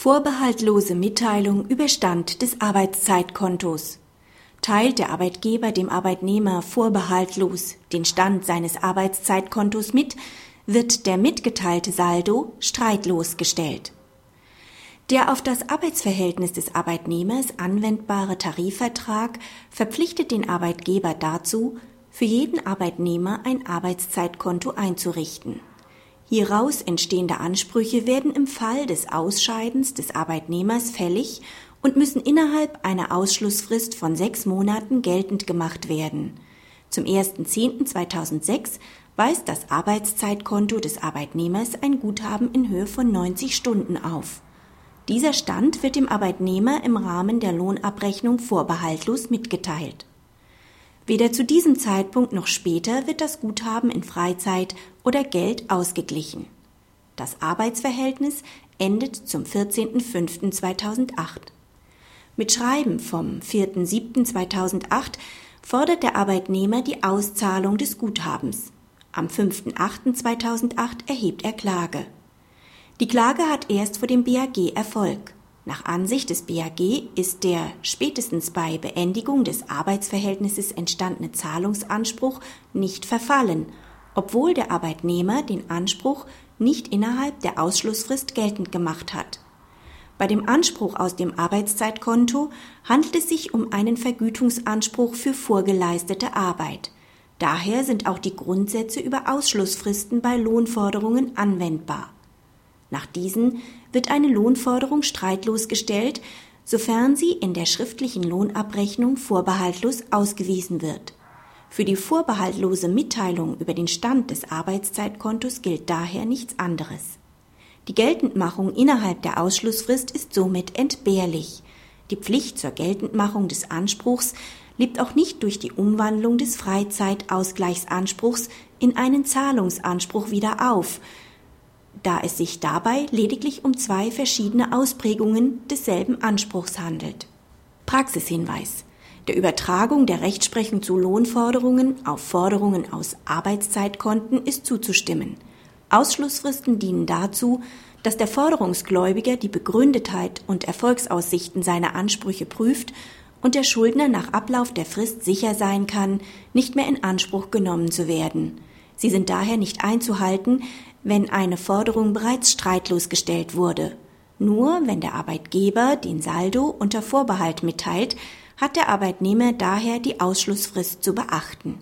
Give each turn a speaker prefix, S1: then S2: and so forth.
S1: Vorbehaltlose Mitteilung über Stand des Arbeitszeitkontos. Teilt der Arbeitgeber dem Arbeitnehmer vorbehaltlos den Stand seines Arbeitszeitkontos mit, wird der mitgeteilte Saldo streitlos gestellt. Der auf das Arbeitsverhältnis des Arbeitnehmers anwendbare Tarifvertrag verpflichtet den Arbeitgeber dazu, für jeden Arbeitnehmer ein Arbeitszeitkonto einzurichten. Hieraus entstehende Ansprüche werden im Fall des Ausscheidens des Arbeitnehmers fällig und müssen innerhalb einer Ausschlussfrist von sechs Monaten geltend gemacht werden. Zum 1.10.2006 weist das Arbeitszeitkonto des Arbeitnehmers ein Guthaben in Höhe von 90 Stunden auf. Dieser Stand wird dem Arbeitnehmer im Rahmen der Lohnabrechnung vorbehaltlos mitgeteilt. Weder zu diesem Zeitpunkt noch später wird das Guthaben in Freizeit oder Geld ausgeglichen. Das Arbeitsverhältnis endet zum 14.05.2008. Mit Schreiben vom 4.07.2008 fordert der Arbeitnehmer die Auszahlung des Guthabens. Am 5.08.2008 erhebt er Klage. Die Klage hat erst vor dem BAG Erfolg. Nach Ansicht des BAG ist der spätestens bei Beendigung des Arbeitsverhältnisses entstandene Zahlungsanspruch nicht verfallen, obwohl der Arbeitnehmer den Anspruch nicht innerhalb der Ausschlussfrist geltend gemacht hat. Bei dem Anspruch aus dem Arbeitszeitkonto handelt es sich um einen Vergütungsanspruch für vorgeleistete Arbeit. Daher sind auch die Grundsätze über Ausschlussfristen bei Lohnforderungen anwendbar. Nach diesen wird eine Lohnforderung streitlos gestellt, sofern sie in der schriftlichen Lohnabrechnung vorbehaltlos ausgewiesen wird. Für die vorbehaltlose Mitteilung über den Stand des Arbeitszeitkontos gilt daher nichts anderes. Die Geltendmachung innerhalb der Ausschlussfrist ist somit entbehrlich. Die Pflicht zur Geltendmachung des Anspruchs lebt auch nicht durch die Umwandlung des Freizeitausgleichsanspruchs in einen Zahlungsanspruch wieder auf, da es sich dabei lediglich um zwei verschiedene Ausprägungen desselben Anspruchs handelt. Praxishinweis. Der Übertragung der Rechtsprechung zu Lohnforderungen auf Forderungen aus Arbeitszeitkonten ist zuzustimmen. Ausschlussfristen dienen dazu, dass der Forderungsgläubiger die Begründetheit und Erfolgsaussichten seiner Ansprüche prüft und der Schuldner nach Ablauf der Frist sicher sein kann, nicht mehr in Anspruch genommen zu werden. Sie sind daher nicht einzuhalten, wenn eine Forderung bereits streitlos gestellt wurde. Nur wenn der Arbeitgeber den Saldo unter Vorbehalt mitteilt, hat der Arbeitnehmer daher die Ausschlussfrist zu beachten.